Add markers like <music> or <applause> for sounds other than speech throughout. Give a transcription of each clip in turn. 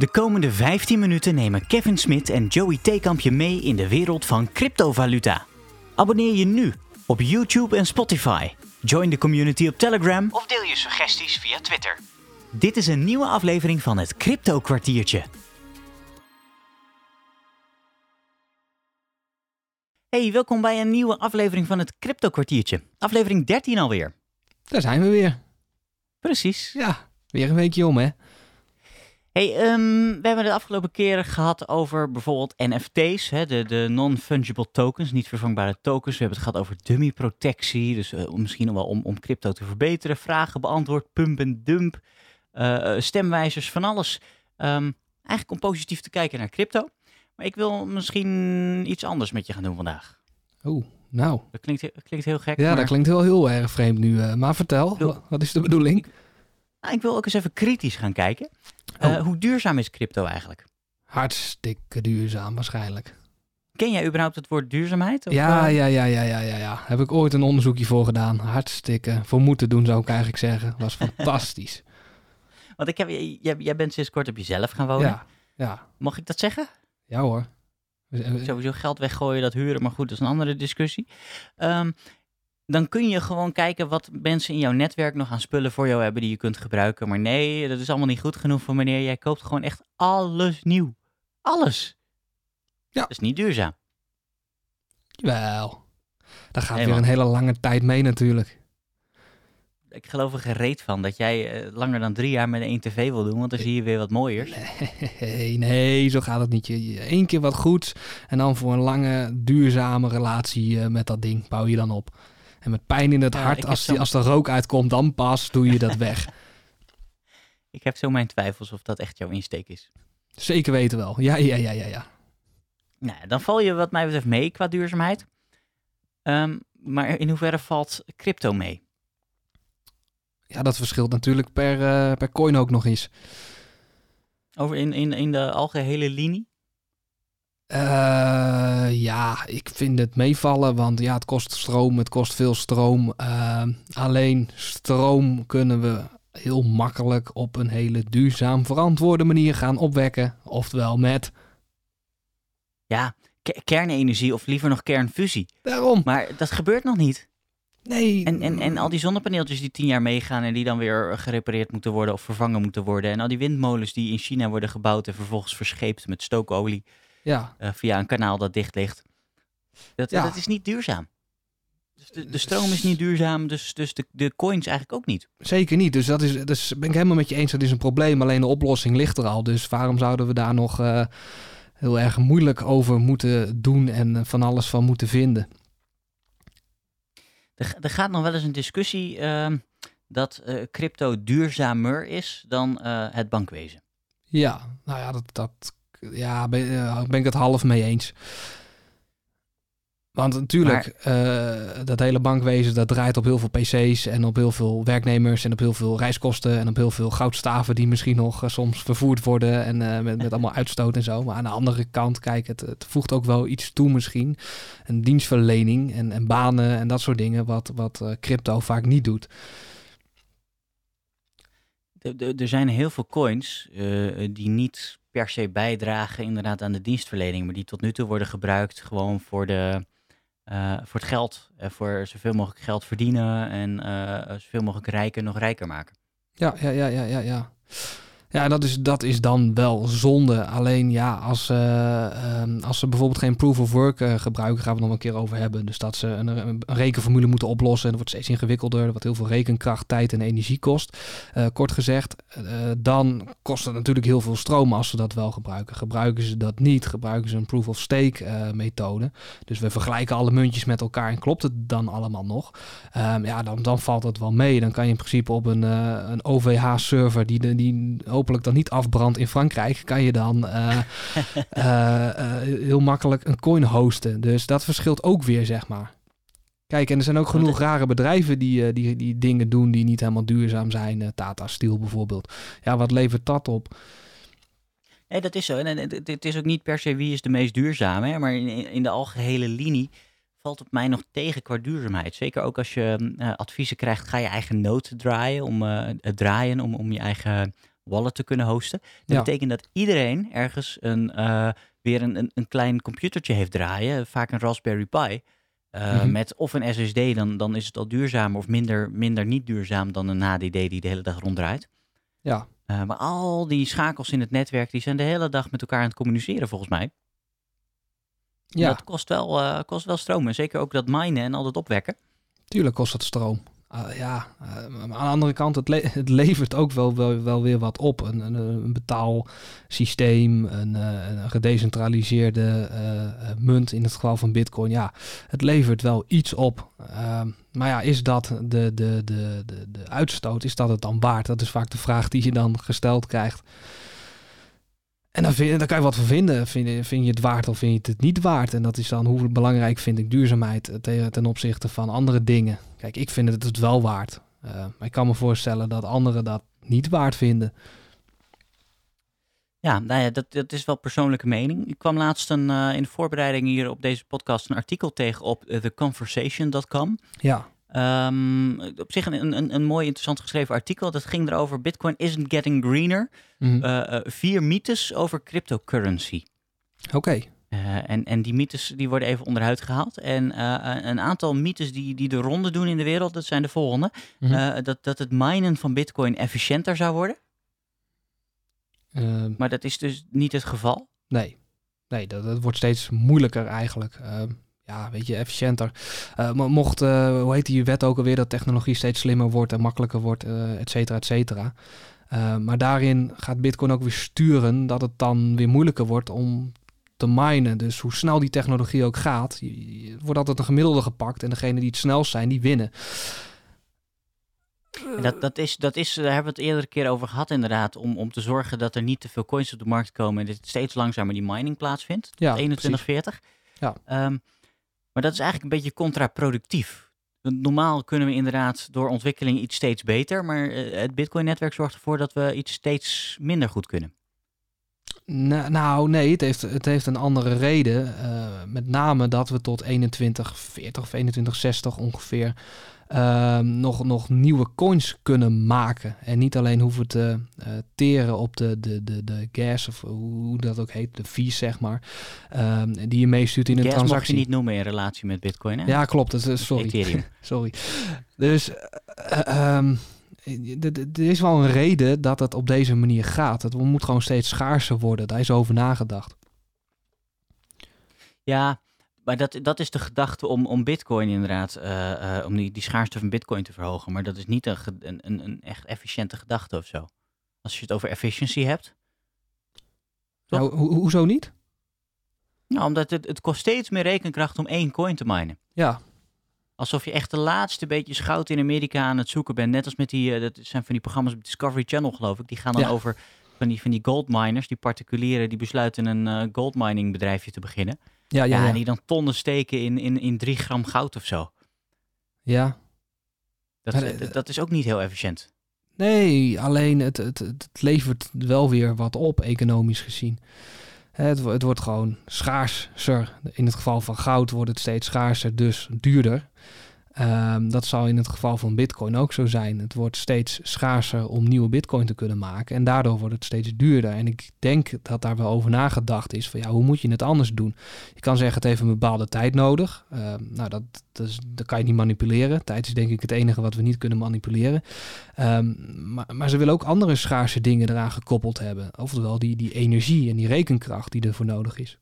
De komende 15 minuten nemen Kevin Smit en Joey Theekamp je mee in de wereld van cryptovaluta. Abonneer je nu op YouTube en Spotify. Join de community op Telegram of deel je suggesties via Twitter. Dit is een nieuwe aflevering van het Crypto Kwartiertje. Hey, welkom bij een nieuwe aflevering van het Crypto Kwartiertje. Aflevering 13 alweer. Daar zijn we weer. Precies. Ja, weer een weekje om, hè? Hey, ehm, we hebben de afgelopen keren gehad over bijvoorbeeld NFT's, hè, de, de non-fungible tokens, niet vervangbare tokens. We hebben het gehad over dummy protectie, dus uh, misschien wel om, om crypto te verbeteren. Vragen beantwoord, pump en dump, uh, stemwijzers, van alles. Um, eigenlijk om positief te kijken naar crypto. Maar ik wil misschien iets anders met je gaan doen vandaag. Oeh, nou. Dat klinkt, dat klinkt heel gek. Ja, maar... dat klinkt wel heel erg vreemd nu. Uh, maar vertel, wat is de bedoeling? Ik, nou, ik wil ook eens even kritisch gaan kijken. Oh. Uh, hoe duurzaam is crypto eigenlijk? Hartstikke duurzaam waarschijnlijk. Ken jij überhaupt het woord duurzaamheid? Of, ja, uh... ja, ja, ja, ja, ja, ja. Heb ik ooit een onderzoekje voor gedaan. Hartstikke. Voor moeten doen zou ik eigenlijk zeggen. Was <laughs> fantastisch. Want ik heb, jij, jij bent sinds kort op jezelf gaan wonen. Ja, ja. Mag ik dat zeggen? Ja hoor. Sowieso geld weggooien, dat huren, maar goed, dat is een andere discussie. Um, dan kun je gewoon kijken wat mensen in jouw netwerk nog aan spullen voor jou hebben die je kunt gebruiken. Maar nee, dat is allemaal niet goed genoeg voor meneer. Jij koopt gewoon echt alles nieuw. Alles. Ja. Dat is niet duurzaam. Wel. Daar gaat weer een hele lange tijd mee natuurlijk. Ik geloof er gereed van dat jij uh, langer dan drie jaar met één tv wil doen, want dan zie je weer wat mooiers. Nee, nee, zo gaat het niet. Eén keer wat goeds en dan voor een lange, duurzame relatie uh, met dat ding bouw je dan op. En met pijn in het ja, hart, als, die, als er rook uitkomt, dan pas doe je dat weg. <laughs> ik heb zo mijn twijfels of dat echt jouw insteek is. Zeker weten wel. Ja, ja, ja, ja, ja. Nou, dan val je wat mij betreft mee qua duurzaamheid. Um, maar in hoeverre valt crypto mee? Ja, dat verschilt natuurlijk per, uh, per coin ook nog eens. Over in, in, in de algehele linie? Uh, ja, ik vind het meevallen, want ja, het kost stroom, het kost veel stroom. Uh, alleen stroom kunnen we heel makkelijk op een hele duurzaam verantwoorde manier gaan opwekken. Oftewel met... Ja, kernenergie of liever nog kernfusie. Daarom. Maar dat gebeurt nog niet. Nee. En, en, en al die zonnepaneeltjes die tien jaar meegaan en die dan weer gerepareerd moeten worden of vervangen moeten worden. En al die windmolens die in China worden gebouwd en vervolgens verscheept met stookolie. Ja. Uh, via een kanaal dat dicht ligt. Dat, ja. dat is niet duurzaam. Dus de, de stroom is niet duurzaam, dus, dus de, de coins eigenlijk ook niet. Zeker niet. Dus dat is, dus ben ik helemaal met je eens. Dat is een probleem. Alleen de oplossing ligt er al. Dus waarom zouden we daar nog uh, heel erg moeilijk over moeten doen en van alles van moeten vinden? Er, er gaat nog wel eens een discussie uh, dat uh, crypto duurzamer is dan het bankwezen. Ja, nou ja, dat, dat ja, ben, uh, ben ik het half mee eens. Want natuurlijk, maar, uh, dat hele bankwezen dat draait op heel veel PC's en op heel veel werknemers en op heel veel reiskosten en op heel veel goudstaven die misschien nog uh, soms vervoerd worden en uh, met, met allemaal uitstoot en zo. Maar aan de andere kant, kijk, het, het voegt ook wel iets toe misschien. Een dienstverlening en, en banen en dat soort dingen, wat, wat crypto vaak niet doet. Er zijn heel veel coins die niet per se bijdragen inderdaad aan de dienstverlening, maar die tot nu toe worden gebruikt gewoon voor, de, uh, voor het geld, uh, voor zoveel mogelijk geld verdienen en uh, zoveel mogelijk rijken nog rijker maken. Ja, ja, ja, ja, ja, ja. Ja, dat is, dat is dan wel zonde. Alleen ja, als, uh, um, als ze bijvoorbeeld geen proof of work uh, gebruiken, gaan we nog een keer over hebben. Dus dat ze een, een, rekenformule moeten oplossen. En dat wordt steeds ingewikkelder, wat heel veel rekenkracht, tijd en energie kost. Uh, kort gezegd, dan kost het natuurlijk heel veel stroom als ze dat wel gebruiken. Gebruiken ze dat niet, gebruiken ze een proof of stake methode. Dus we vergelijken alle muntjes met elkaar en klopt het dan allemaal nog? Um, ja, dan, dan valt het wel mee. Dan kan je in principe op een, een OVH-server die, die hopelijk dan niet afbrandt in Frankrijk, kan je dan uh, uh, uh, heel makkelijk een coin hosten. Dus dat verschilt ook weer, zeg maar. Kijk, en er zijn ook genoeg rare bedrijven die, die, die dingen doen die niet helemaal duurzaam zijn. Tata Steel bijvoorbeeld. Ja, wat levert dat op? Nee, dat is zo. En het is ook niet per se wie is de meest duurzaam, hè? maar in, in de algehele linie valt het mij nog tegen qua duurzaamheid. Zeker ook als je uh, adviezen krijgt, ga je eigen noten draaien om, uh, draaien om, om je eigen wallet te kunnen hosten. Dat Ja. betekent dat iedereen ergens een, eh, weer een, een, een klein computertje heeft draaien, vaak een Raspberry Pi. eh, Mhm. Met of een SSD, dan, dan is het al duurzamer of minder, minder niet duurzaam dan een HDD die de hele dag ronddraait. Ja, Eh, maar al die schakels in het netwerk, die zijn de hele dag met elkaar aan het communiceren volgens mij. En ja Dat kost wel, kost wel stroom. En zeker ook dat minen en al dat opwekken. tuurlijk kost dat stroom. Ah, ja, eh, aan de andere kant, het, het levert ook wel, wel, wel weer wat op. Een, een, betaalsysteem, een, eh, gedecentraliseerde eh, eh, munt in het geval van Bitcoin. Ja, het levert wel iets op. Ehm, maar ja, is dat de, de, de, de, de uitstoot, is dat het dan waard? Dat is vaak de vraag die je dan gesteld krijgt. En dan, vind, daar kan je wat van vinden. Vind je, vind je het waard of vind je het niet waard? En dat is dan hoe belangrijk vind ik duurzaamheid ten, ten opzichte van andere dingen. Kijk, ik vind het het wel waard. Eh, maar ik kan me voorstellen dat anderen dat niet waard vinden. Ja, nou ja, dat, dat is wel persoonlijke mening. Ik kwam laatst een, eh, in de voorbereiding hier op deze podcast een artikel tegen op eh, theconversation.com. Ja, Ehm, op zich een, een, een mooi interessant geschreven artikel. Dat ging erover Bitcoin isn't getting greener. Mhm. Eh, eh, vier mythes over cryptocurrency. oké. Eh, en, en die mythes die worden even onderuit gehaald. En een aantal mythes die, die de ronde doen in de wereld, dat zijn de volgende. Mhm. Dat, dat het minen van bitcoin efficiënter zou worden. Eh, Maar dat is dus niet het geval. nee, nee dat, dat wordt steeds moeilijker eigenlijk. Ja, weet je, efficiënter. Maar mocht, eh, hoe heet die wet ook alweer, dat technologie steeds slimmer wordt en makkelijker wordt, eh et cetera, et cetera. Maar daarin gaat Bitcoin ook weer sturen dat het dan weer moeilijker wordt om te minen. Dus hoe snel die technologie ook gaat, je- je- wordt altijd een gemiddelde gepakt. En degene die het snelst zijn, die winnen. En dat, dat is, dat is, daar hebben we het eerder een keer over gehad inderdaad, om, om te zorgen dat er niet te veel coins op de markt komen en dat steeds langzamer die mining plaatsvindt. Ja, 2140. Ja. Ehm, maar dat is eigenlijk een beetje contraproductief. Normaal kunnen we inderdaad door ontwikkeling iets steeds beter, maar eh, het Bitcoin-netwerk zorgt ervoor dat we iets steeds minder goed kunnen. Nou, nee, het heeft, het heeft een andere reden. Eh, met name dat we tot 2140 of 2160 ongeveer ehm, nog, nog nieuwe coins kunnen maken. En niet alleen hoeven te eh, teren op de, de, de, de gas, of hoe dat ook heet, de fees, zeg maar. ehm, die je meestuurt in een Gas mag je transactie. niet noemen in relatie met Bitcoin, hè? Ja, klopt. Dat is, sorry. Ethereum. <laughs> Sorry. Dus eh, d- er is wel een reden dat het op deze manier gaat. Het moet gewoon steeds schaarser worden. Daar is over nagedacht. Ja, maar dat, dat is de gedachte om, om Bitcoin inderdaad, eh, eh, om die, die schaarste van Bitcoin te verhogen. Maar dat is niet een, een, een, echt efficiënte gedachte of zo. Als je het over efficiency hebt. Toch? Nou, ho- hoezo niet? Nou, omdat het, het kost steeds meer rekenkracht om één coin te minen. Ja, Alsof je echt de laatste beetje goud in Amerika aan het zoeken bent. Net als met die, eh, dat zijn van die programma's op Discovery Channel geloof ik. Die gaan dan Ja. over van die, van die gold miners, die particulieren, die besluiten een eh gold mining bedrijfje te beginnen. ja, Ja, ja. en die dan tonnen steken in, in, in drie gram goud of zo. ja. Dat, Maar, eh, dat, dat is ook niet heel efficiënt. Nee, alleen het, het, het levert wel weer wat op, economisch gezien. Het, het wordt gewoon schaarser. In het geval van goud wordt het steeds schaarser, dus duurder. Ehm, dat zal in het geval van bitcoin ook zo zijn. Het wordt steeds schaarser om nieuwe bitcoin te kunnen maken. En daardoor wordt het steeds duurder. En ik denk dat daar wel over nagedacht is. Van ja, hoe moet je het anders doen? Je kan zeggen, het heeft een bepaalde tijd nodig. Ehm, nou, dat, dat, kan je niet manipuleren. Tijd is denk ik het enige wat we niet kunnen manipuleren. Ehm, maar, maar ze willen ook andere schaarse dingen eraan gekoppeld hebben. Oftewel die, die energie en die rekenkracht die ervoor nodig is.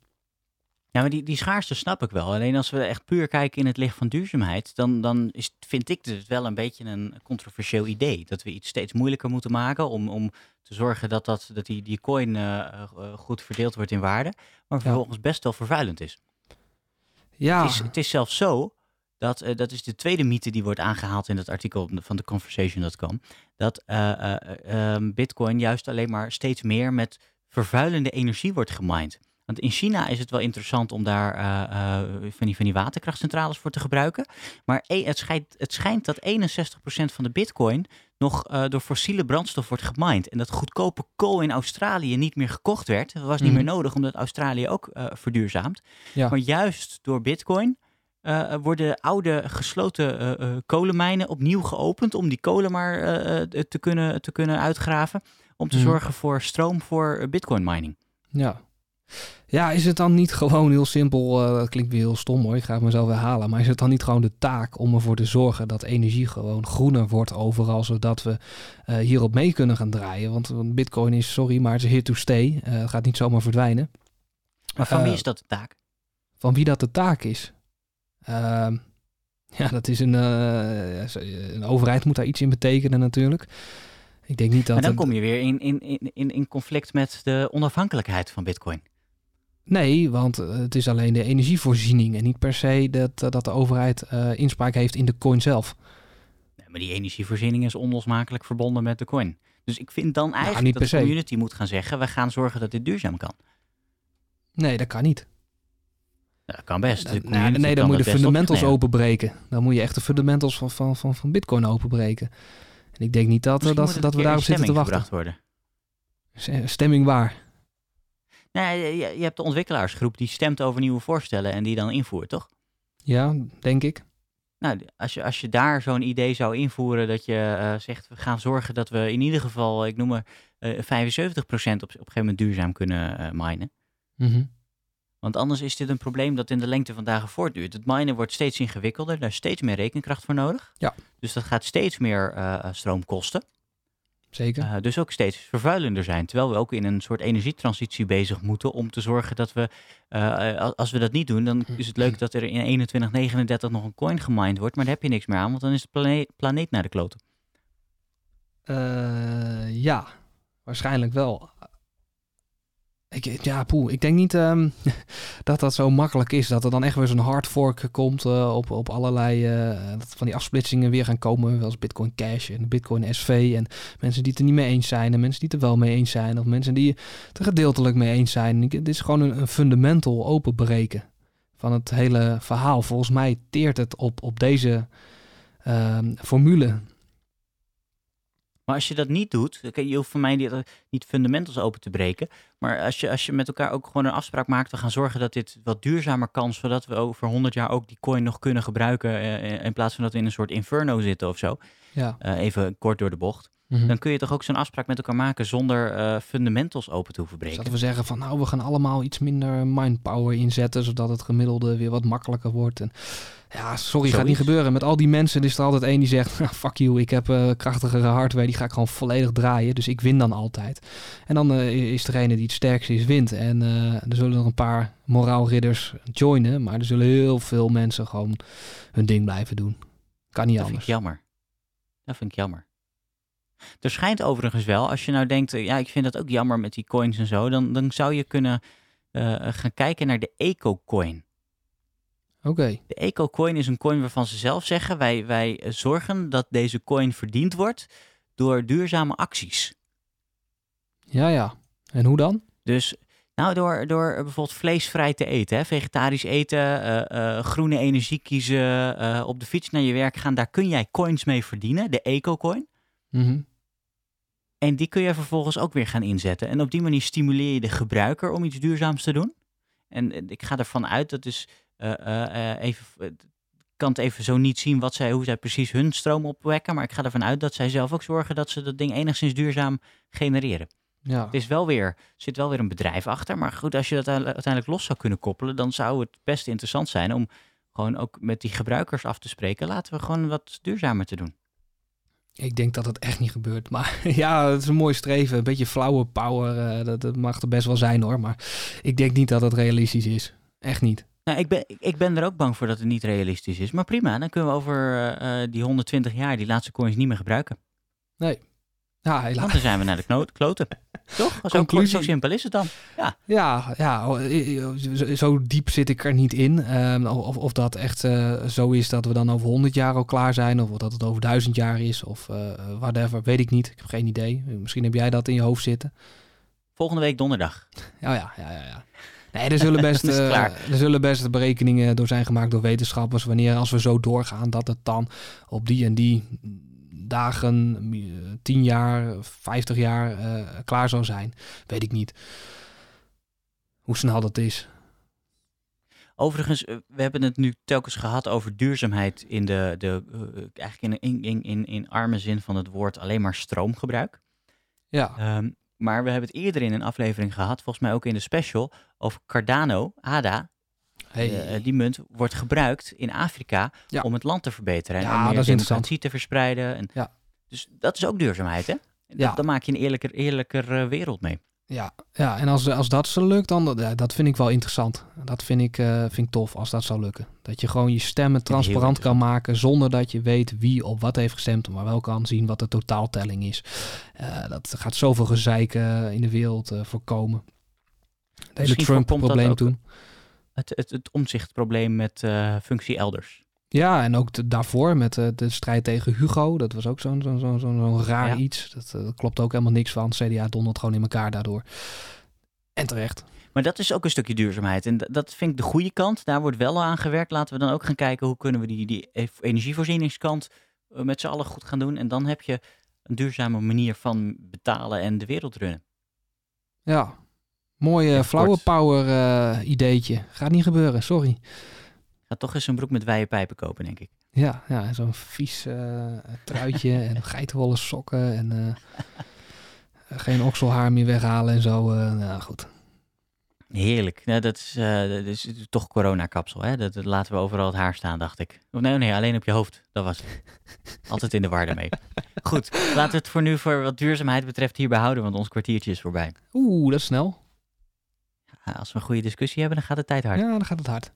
Ja, maar die, die schaarste snap ik wel. Alleen als we echt puur kijken in het licht van duurzaamheid, dan, dan is, vind ik het wel een beetje een controversieel idee. Dat we iets steeds moeilijker moeten maken om, om te zorgen dat, dat, dat die, die coin eh, eh, goed verdeeld wordt in waarde, maar vervolgens best wel vervuilend is. Ja, Het, is het is zelfs zo, dat, eh, dat is de tweede mythe die wordt aangehaald in het artikel van de conversation.com, dat eh, eh, eh, bitcoin juist alleen maar steeds meer met vervuilende energie wordt gemined. Want in China is het wel interessant om daar eh, eh, van, die, van die waterkrachtcentrales voor te gebruiken. Maar e- het schijnt, het schijnt dat 61% van de bitcoin nog eh, door fossiele brandstof wordt gemined. En dat goedkope kool in Australië niet meer gekocht werd. Dat was niet Mhm. meer nodig, omdat Australië ook eh, verduurzaamt. Ja. Maar juist door bitcoin worden oude gesloten kolenmijnen opnieuw geopend om die kolen maar te, kunnen, te kunnen uitgraven. om te Mhm. zorgen voor stroom voor bitcoin mining. Ja. Ja, is het dan niet gewoon heel simpel, eh, dat klinkt weer heel stom hoor, ik ga het mezelf herhalen, maar is het dan niet gewoon de taak om ervoor te zorgen dat energie gewoon groener wordt overal, zodat we eh, hierop mee kunnen gaan draaien? Want, want bitcoin is, sorry, maar het is here to stay, Eh, het gaat niet zomaar verdwijnen. Maar van wie is dat de taak? Van wie dat de taak is? Ehm, ja, dat is een, een overheid moet daar iets in betekenen natuurlijk. Ik denk niet dat... Maar dan het- kom je weer in, in, in, in conflict met de onafhankelijkheid van bitcoin. Nee, want eh, het is alleen de energievoorziening en niet per se dat, eh, dat de overheid eh, inspraak heeft in de coin zelf. Nee, maar die energievoorziening is onlosmakelijk verbonden met de coin. Dus ik vind dan eigenlijk niet dat de community moet gaan zeggen, we gaan zorgen dat dit duurzaam kan. Nee, dat kan niet. Dat kan best. De Nou, nee, dan moet je de fundamentals openbreken. Dan moet je echt de fundamentals van, van, van, van bitcoin openbreken. En ik denk niet dat, Misschien dat, dat we daarop zitten te wachten. worden. Stemming waar? Nee, je, je hebt de ontwikkelaarsgroep die stemt over nieuwe voorstellen en die dan invoert, toch? Ja, denk ik. Nou, als je, als je daar zo'n idee zou invoeren dat je eh, zegt, we gaan zorgen dat we in ieder geval, ik noem maar, eh 75% op, op een gegeven moment duurzaam kunnen eh minen. Mhm. Want anders is dit een probleem dat in de lengte van dagen voortduurt. Het minen wordt steeds ingewikkelder, daar is steeds meer rekenkracht voor nodig. Ja. Dus dat gaat steeds meer eh, stroom kosten. Zeker. Eh, dus ook steeds vervuilender zijn. Terwijl we ook in een soort energietransitie bezig moeten om te zorgen dat we, eh, als we dat niet doen, dan is het leuk dat er in 2139 nog een coin gemined wordt, maar daar heb je niks meer aan, want dan is de plane- planeet naar de kloten. Eh, ja, waarschijnlijk wel. Ik, ja, poeh, ik denk niet ehm, <laughs> dat dat zo makkelijk is. Dat er dan echt weer zo'n hard fork komt eh, op, op allerlei... eh, dat van die afsplitsingen weer gaan komen. Zoals Bitcoin Cash en Bitcoin SV. En mensen die het er niet mee eens zijn. En mensen die het er wel mee eens zijn. Of mensen die het er gedeeltelijk mee eens zijn. Ik- Het is gewoon een, een fundamental openbreken van het hele verhaal. Volgens mij teert het op, op deze ehm, formule. Maar als je dat niet doet, je hoeft voor mij niet, niet fundamentals open te breken. Maar als je, als je met elkaar ook gewoon een afspraak maakt, we gaan zorgen dat dit wat duurzamer kan, zodat we over 100 jaar ook die coin nog kunnen gebruiken. eh, in plaats van dat we in een soort inferno zitten of zo. Ja. Eh, even kort door de bocht. Mhm. Dan kun je toch ook zo'n afspraak met elkaar maken zonder eh, fundamentals open te hoeven Dus breken. dat we zeggen van nou, we gaan allemaal iets minder mindpower inzetten, zodat het gemiddelde weer wat makkelijker wordt. En ja, sorry, gaat niet gebeuren. Met al die mensen is er altijd één die zegt, "Ah, <laughs> fuck you, ik heb eh, krachtigere hardware, die ga ik gewoon volledig draaien, dus ik win dan altijd. En dan eh, is degene die het sterkste is, wint. En eh, er zullen nog een paar moraalridders joinen, maar er zullen heel veel mensen gewoon hun ding blijven doen. Kan niet Dat vind ik anders. jammer. Dat vind ik jammer. Er schijnt overigens wel, als je nou denkt, ja, ik vind dat ook jammer met die coins en zo, dan, dan zou je kunnen gaan kijken naar de eco-coin. De eco-coin is een coin waarvan ze zelf zeggen, wij, wij zorgen dat deze coin verdiend wordt door duurzame acties. ja ja. En hoe dan? Dus nou, door, door bijvoorbeeld vleesvrij te eten, hè, vegetarisch eten, eh, eh, groene energie kiezen, eh, op de fiets naar je werk gaan, daar kun jij coins mee verdienen, de eco-coin. Mhm. En die kun je vervolgens ook weer gaan inzetten. En op die manier stimuleer je de gebruiker om iets duurzaams te doen. En ik ga ervan uit dat eh, even. eh, Ik kan het even zo niet zien wat zij, hoe zij precies hun stroom opwekken. Maar ik ga ervan uit dat zij zelf ook zorgen dat ze dat ding enigszins duurzaam genereren. Ja. Het is wel weer, er zit wel weer een bedrijf achter. Maar goed, als je dat uite- uiteindelijk los zou kunnen koppelen, dan zou het best interessant zijn om gewoon ook met die gebruikers af te spreken. Laten we gewoon wat duurzamer te doen. Ik denk dat het echt niet gebeurt. Maar <laughs> ja, het is een mooi streven. Een beetje flauwe power. eh, dat, dat mag er best wel zijn hoor. Maar ik denk niet dat het realistisch is. Echt niet. Nou, ik ben, ik- ben er ook bang voor dat het niet realistisch is. Maar prima, dan kunnen we over eh, eh, die 120 jaar die laatste coins niet meer gebruiken. Ja, helaas. Want dan zijn we naar de knoot, kloten. <laughs> Toch? Zo, zo simpel is het dan. Ja, ja oh, eh, eh, zo- diep zit ik er niet in. Ehm, of, of dat echt eh, zo is dat we dan over 100 jaar al klaar zijn. Of dat het over 1000 jaar is. Of eh whatever. Weet ik niet. Ik heb geen idee. Misschien heb jij dat in je hoofd zitten. Volgende week donderdag. Ja, ja, ja, ja. ja. Nee, er zullen, best, <laughs> eh, klaar. er zullen best berekeningen door zijn gemaakt door wetenschappers. Wanneer als we zo doorgaan, dat het dan op die en die dagen, eh, 10 jaar, 50 jaar eh, klaar zou zijn. Weet ik niet. Hoe snel dat is. Overigens, eh, we hebben het nu telkens gehad over duurzaamheid in de, de eh, eigenlijk in, in, in, in, in arme zin van het woord alleen maar stroomgebruik. Ja, Ehm, maar we hebben het eerder in een aflevering gehad, volgens mij ook in de special, over Cardano, ADA. hey. Eh, die munt wordt gebruikt in Afrika Ja. om het land te verbeteren. En Ja, meer dat is democratie te verspreiden. En Ja. Dus dat is ook duurzaamheid, hè? Ja. Dan maak je een eerlijker, eerlijker eh, wereld mee. Ja, ja en als, als dat zo lukt, dan dat vind ik wel interessant. Dat vind ik, eh, vind ik tof als dat zou lukken. Dat je gewoon je stemmen transparant kan maken zonder dat je weet wie op wat heeft gestemd, maar wel kan zien wat de totaaltelling is. Eh, dat gaat zoveel gezeik eh, in de wereld voorkomen. Het hele Trump-probleem toen. Het, het, het omzichtprobleem met functie elders. Ja, en ook de- daarvoor met eh, de strijd tegen Hugo. Dat was ook zo'n zo'n zo'n zo'n zo'n raar Ja. iets. Dat, eh, dat klopt ook helemaal niks van. CDA dondert gewoon in elkaar daardoor. En terecht. Maar dat is ook een stukje duurzaamheid. En dat vind ik de goede kant. Daar wordt wel aan gewerkt. Laten we dan ook gaan kijken hoe kunnen we die, die energievoorzieningskant eh, met z'n allen goed gaan doen. En dan heb je een duurzame manier van betalen en de wereld runnen. Ja, mooi uh, flower power ideetje. Gaat niet gebeuren, sorry. Ga toch eens een broek met wijde pijpen kopen, denk ik. Ja, ja zo'n vies eh, truitje <laughs> en geitenwolle sokken en eh, geen okselhaar meer weghalen en zo. eh nou goed. Heerlijk. Nou, dat, is, dat is toch coronakapsel. Hè? Dat, dat laten we overal het haar staan, dacht ik. Of nee, nee, alleen op je hoofd. Dat was het. <laughs> Altijd in de war daarmee. Goed, laten we het voor nu voor wat duurzaamheid betreft hierbij houden, want ons kwartiertje is voorbij. Oeh, dat is snel. Ja, Als we een goede discussie hebben, dan gaat de tijd hard. Ja, dan gaat het hard.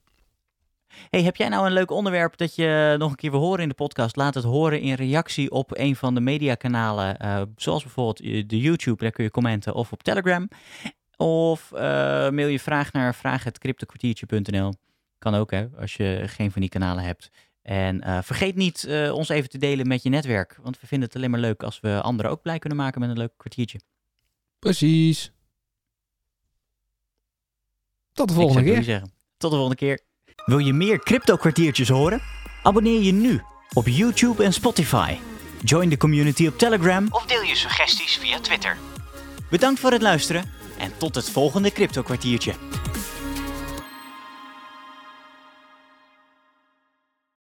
Hey, heb jij nou een leuk onderwerp dat je nog een keer wil horen in de podcast? Laat het horen in reactie op een van de mediakanalen, eh, zoals bijvoorbeeld eh, de YouTube, daar kun je commenten, of op Telegram. Of eh, mail je vraag naar vraag.cryptokwartiertje.nl. Kan ook, hè, als je geen van die kanalen hebt. En vergeet niet ons even te delen met je netwerk, want we vinden het alleen maar leuk als we anderen ook blij kunnen maken met een leuk kwartiertje. Precies. Tot de volgende keer. Tot de volgende keer. Wil je meer crypto kwartiertjes horen? Abonneer je nu op YouTube en Spotify. Join de community op Telegram of deel je suggesties via Twitter. Bedankt voor het luisteren en tot het volgende crypto kwartiertje.